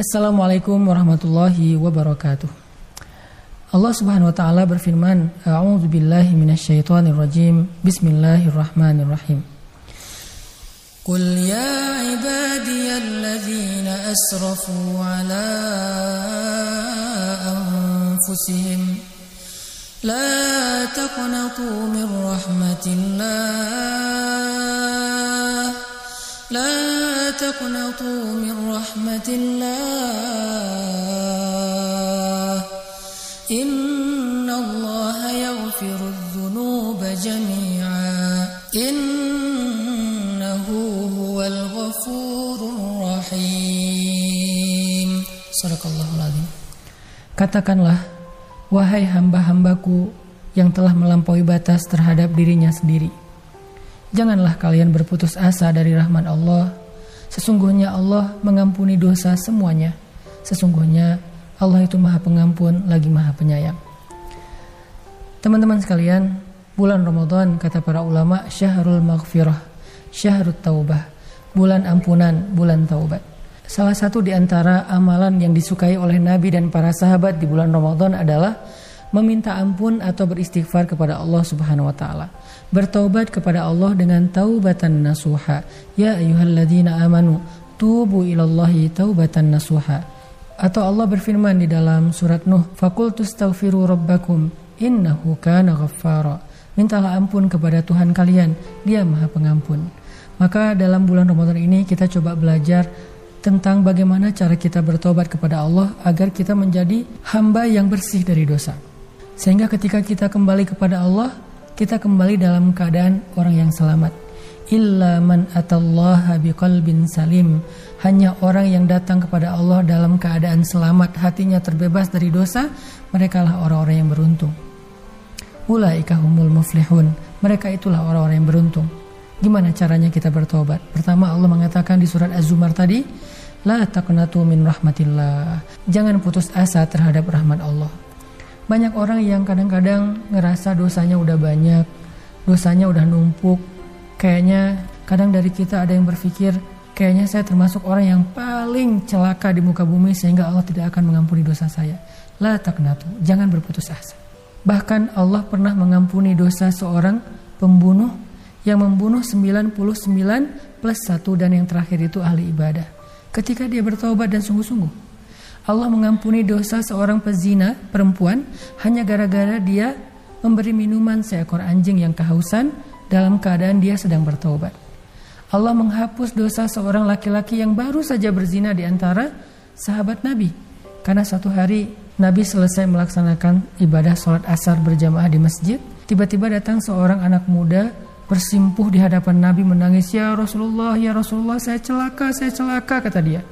Assalamualaikum warahmatullahi wabarakatuh. Allah Subhanahu wa taala berfirman, A'udzu billahi minasyaitonir rajim. Bismillahirrahmanirrahim. Qul ya ibadiyalladzina asrafu ala anfusihim la taqnatu min rahmatillah. لا تقنطوا من رحمة الله إن الله يغفر الذنوب جميعا إنه هو الغفور الرحيم صدق الله العظيم Katakanlah, wahai hamba-hambaku yang telah melampaui batas terhadap dirinya sendiri. Janganlah kalian berputus asa dari rahmat Allah. Sesungguhnya Allah mengampuni dosa semuanya. Sesungguhnya Allah itu maha pengampun lagi maha penyayang. Teman-teman sekalian, bulan Ramadan kata para ulama syahrul maghfirah, syahrul taubah, bulan ampunan, bulan taubat. Salah satu di antara amalan yang disukai oleh Nabi dan para sahabat di bulan Ramadan adalah meminta ampun atau beristighfar kepada Allah Subhanahu wa taala bertaubat kepada Allah dengan taubatan nasuha. Ya ayyuhalladzina amanu tubu ilallahi taubatan nasuha. Atau Allah berfirman di dalam surat Nuh, "Faqultu astaghfiru rabbakum innahu kana ghaffara." Mintalah ampun kepada Tuhan kalian, Dia Maha Pengampun. Maka dalam bulan Ramadan ini kita coba belajar tentang bagaimana cara kita bertobat kepada Allah agar kita menjadi hamba yang bersih dari dosa. Sehingga ketika kita kembali kepada Allah, kita kembali dalam keadaan orang yang selamat. Illa man atallaha biqalbin salim. Hanya orang yang datang kepada Allah dalam keadaan selamat, hatinya terbebas dari dosa, merekalah orang-orang yang beruntung. Ulaika humul muflihun. Mereka itulah orang-orang yang beruntung. Gimana caranya kita bertobat? Pertama Allah mengatakan di surat Az-Zumar tadi, La taqnatu min rahmatillah. Jangan putus asa terhadap rahmat Allah. Banyak orang yang kadang-kadang ngerasa dosanya udah banyak, dosanya udah numpuk. Kayaknya kadang dari kita ada yang berpikir, kayaknya saya termasuk orang yang paling celaka di muka bumi sehingga Allah tidak akan mengampuni dosa saya. La taknatu, jangan berputus asa. Bahkan Allah pernah mengampuni dosa seorang pembunuh yang membunuh 99 plus 1 dan yang terakhir itu ahli ibadah. Ketika dia bertobat dan sungguh-sungguh. Allah mengampuni dosa seorang pezina perempuan hanya gara-gara dia memberi minuman seekor anjing yang kehausan dalam keadaan dia sedang bertobat. Allah menghapus dosa seorang laki-laki yang baru saja berzina di antara sahabat Nabi. Karena suatu hari Nabi selesai melaksanakan ibadah sholat asar berjamaah di masjid, tiba-tiba datang seorang anak muda bersimpuh di hadapan Nabi menangis, "Ya Rasulullah, ya Rasulullah, saya celaka, saya celaka," kata dia.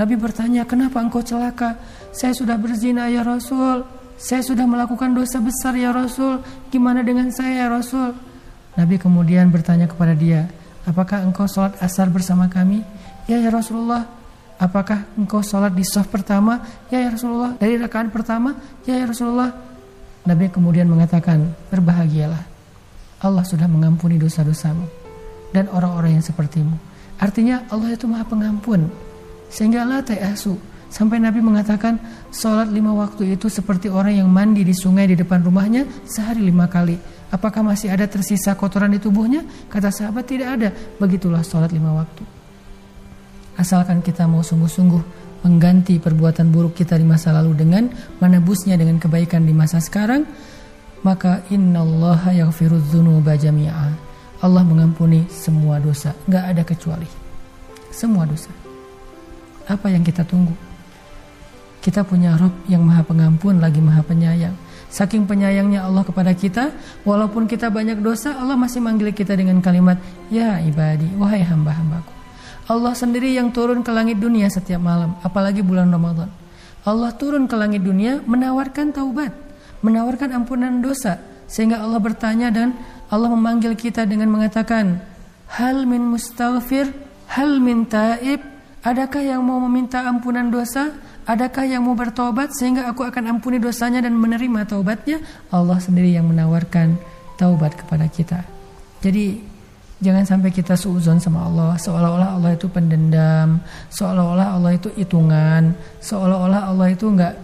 Nabi bertanya, "Kenapa engkau celaka? Saya sudah berzina ya Rasul. Saya sudah melakukan dosa besar ya Rasul. Gimana dengan saya ya Rasul?" Nabi kemudian bertanya kepada dia, "Apakah engkau sholat asar bersama kami?" "Ya ya Rasulullah." "Apakah engkau sholat di saf pertama?" "Ya ya Rasulullah." "Dari rakaat pertama?" "Ya ya Rasulullah." Nabi kemudian mengatakan, "Berbahagialah. Allah sudah mengampuni dosa-dosamu dan orang-orang yang sepertimu." Artinya Allah itu Maha Pengampun. Sehingga la asu Sampai Nabi mengatakan sholat lima waktu itu seperti orang yang mandi di sungai di depan rumahnya sehari lima kali. Apakah masih ada tersisa kotoran di tubuhnya? Kata sahabat tidak ada. Begitulah sholat lima waktu. Asalkan kita mau sungguh-sungguh mengganti perbuatan buruk kita di masa lalu dengan menebusnya dengan kebaikan di masa sekarang, maka innallaha yaghfirudz dzunuba jami'a. Allah mengampuni semua dosa, nggak ada kecuali. Semua dosa. Apa yang kita tunggu? Kita punya Rob yang maha pengampun lagi maha penyayang. Saking penyayangnya Allah kepada kita, walaupun kita banyak dosa, Allah masih manggil kita dengan kalimat, Ya ibadi, wahai hamba-hambaku. Allah sendiri yang turun ke langit dunia setiap malam, apalagi bulan Ramadan. Allah turun ke langit dunia menawarkan taubat, menawarkan ampunan dosa. Sehingga Allah bertanya dan Allah memanggil kita dengan mengatakan, Hal min mustaghfir, hal min taib, Adakah yang mau meminta ampunan dosa? Adakah yang mau bertobat sehingga aku akan ampuni dosanya dan menerima taubatnya? Allah sendiri yang menawarkan taubat kepada kita. Jadi Jangan sampai kita suuzon sama Allah, seolah-olah Allah itu pendendam, seolah-olah Allah itu hitungan, seolah-olah Allah itu nggak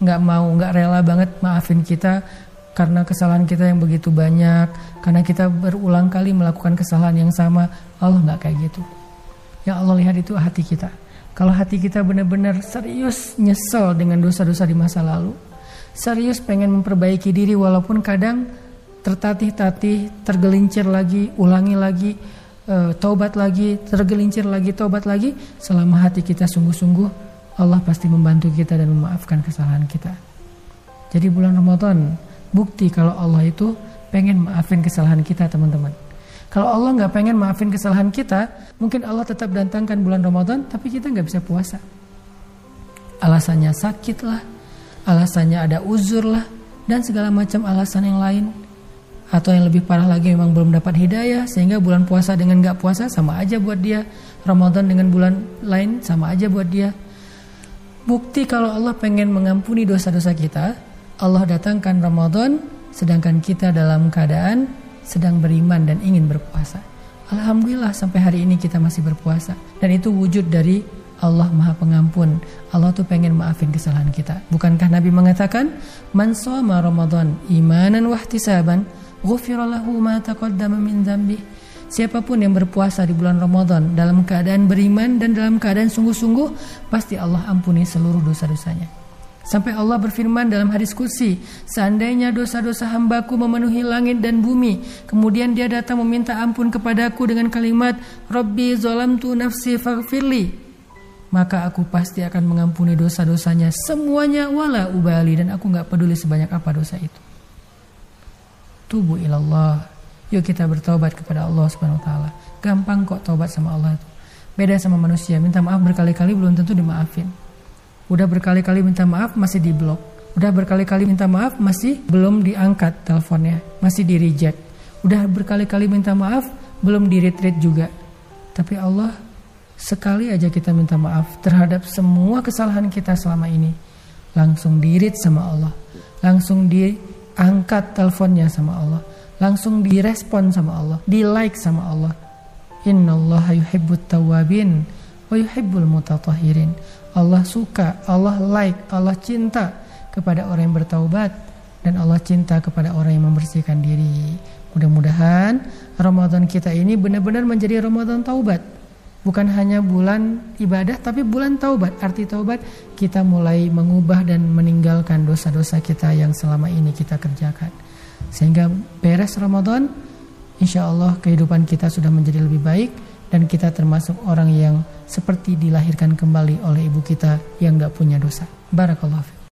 nggak mau, nggak rela banget maafin kita karena kesalahan kita yang begitu banyak, karena kita berulang kali melakukan kesalahan yang sama. Allah nggak kayak gitu. Yang Allah lihat itu hati kita. Kalau hati kita benar-benar serius nyesel dengan dosa-dosa di masa lalu, serius pengen memperbaiki diri walaupun kadang tertatih-tatih, tergelincir lagi, ulangi lagi, e, taubat lagi, tergelincir lagi, taubat lagi, selama hati kita sungguh-sungguh, Allah pasti membantu kita dan memaafkan kesalahan kita. Jadi bulan Ramadan bukti kalau Allah itu pengen maafin kesalahan kita teman-teman. Kalau Allah nggak pengen maafin kesalahan kita, mungkin Allah tetap datangkan bulan Ramadan, tapi kita nggak bisa puasa. Alasannya sakit lah, alasannya ada uzur lah, dan segala macam alasan yang lain. Atau yang lebih parah lagi memang belum dapat hidayah sehingga bulan puasa dengan gak puasa sama aja buat dia. Ramadan dengan bulan lain sama aja buat dia. Bukti kalau Allah pengen mengampuni dosa-dosa kita Allah datangkan Ramadan sedangkan kita dalam keadaan sedang beriman dan ingin berpuasa Alhamdulillah sampai hari ini kita masih berpuasa dan itu wujud dari Allah Maha Pengampun. Allah tuh pengen maafin kesalahan kita. Bukankah Nabi mengatakan, "Man shoma Ramadan imanan wahtisaban, ghufirallahu ma taqaddama min dzambi. Siapa pun yang berpuasa di bulan Ramadan dalam keadaan beriman dan dalam keadaan sungguh-sungguh, pasti Allah ampuni seluruh dosa-dosanya. Sampai Allah berfirman dalam hadis kursi, seandainya dosa-dosa hambaku memenuhi langit dan bumi, kemudian dia datang meminta ampun kepadaku dengan kalimat, Rabbi zolamtu nafsi faghfirli, maka aku pasti akan mengampuni dosa-dosanya semuanya wala ubali dan aku nggak peduli sebanyak apa dosa itu tubuh ilallah. Yuk kita bertobat kepada Allah Subhanahu wa taala. Gampang kok tobat sama Allah itu. Beda sama manusia, minta maaf berkali-kali belum tentu dimaafin. Udah berkali-kali minta maaf masih di blok. Udah berkali-kali minta maaf masih belum diangkat teleponnya, masih di reject. Udah berkali-kali minta maaf belum di retreat juga. Tapi Allah sekali aja kita minta maaf terhadap semua kesalahan kita selama ini, langsung dirit sama Allah, langsung di angkat teleponnya sama Allah, langsung direspon sama Allah, di like sama Allah. Inna Allah yuhibbut tawabin wa yuhibbul mutatahirin. Allah suka, Allah like, Allah cinta kepada orang yang bertaubat dan Allah cinta kepada orang yang membersihkan diri. Mudah-mudahan Ramadan kita ini benar-benar menjadi Ramadan taubat bukan hanya bulan ibadah tapi bulan taubat. Arti taubat kita mulai mengubah dan meninggalkan dosa-dosa kita yang selama ini kita kerjakan. Sehingga beres Ramadan, insya Allah kehidupan kita sudah menjadi lebih baik dan kita termasuk orang yang seperti dilahirkan kembali oleh ibu kita yang gak punya dosa. Barakallahu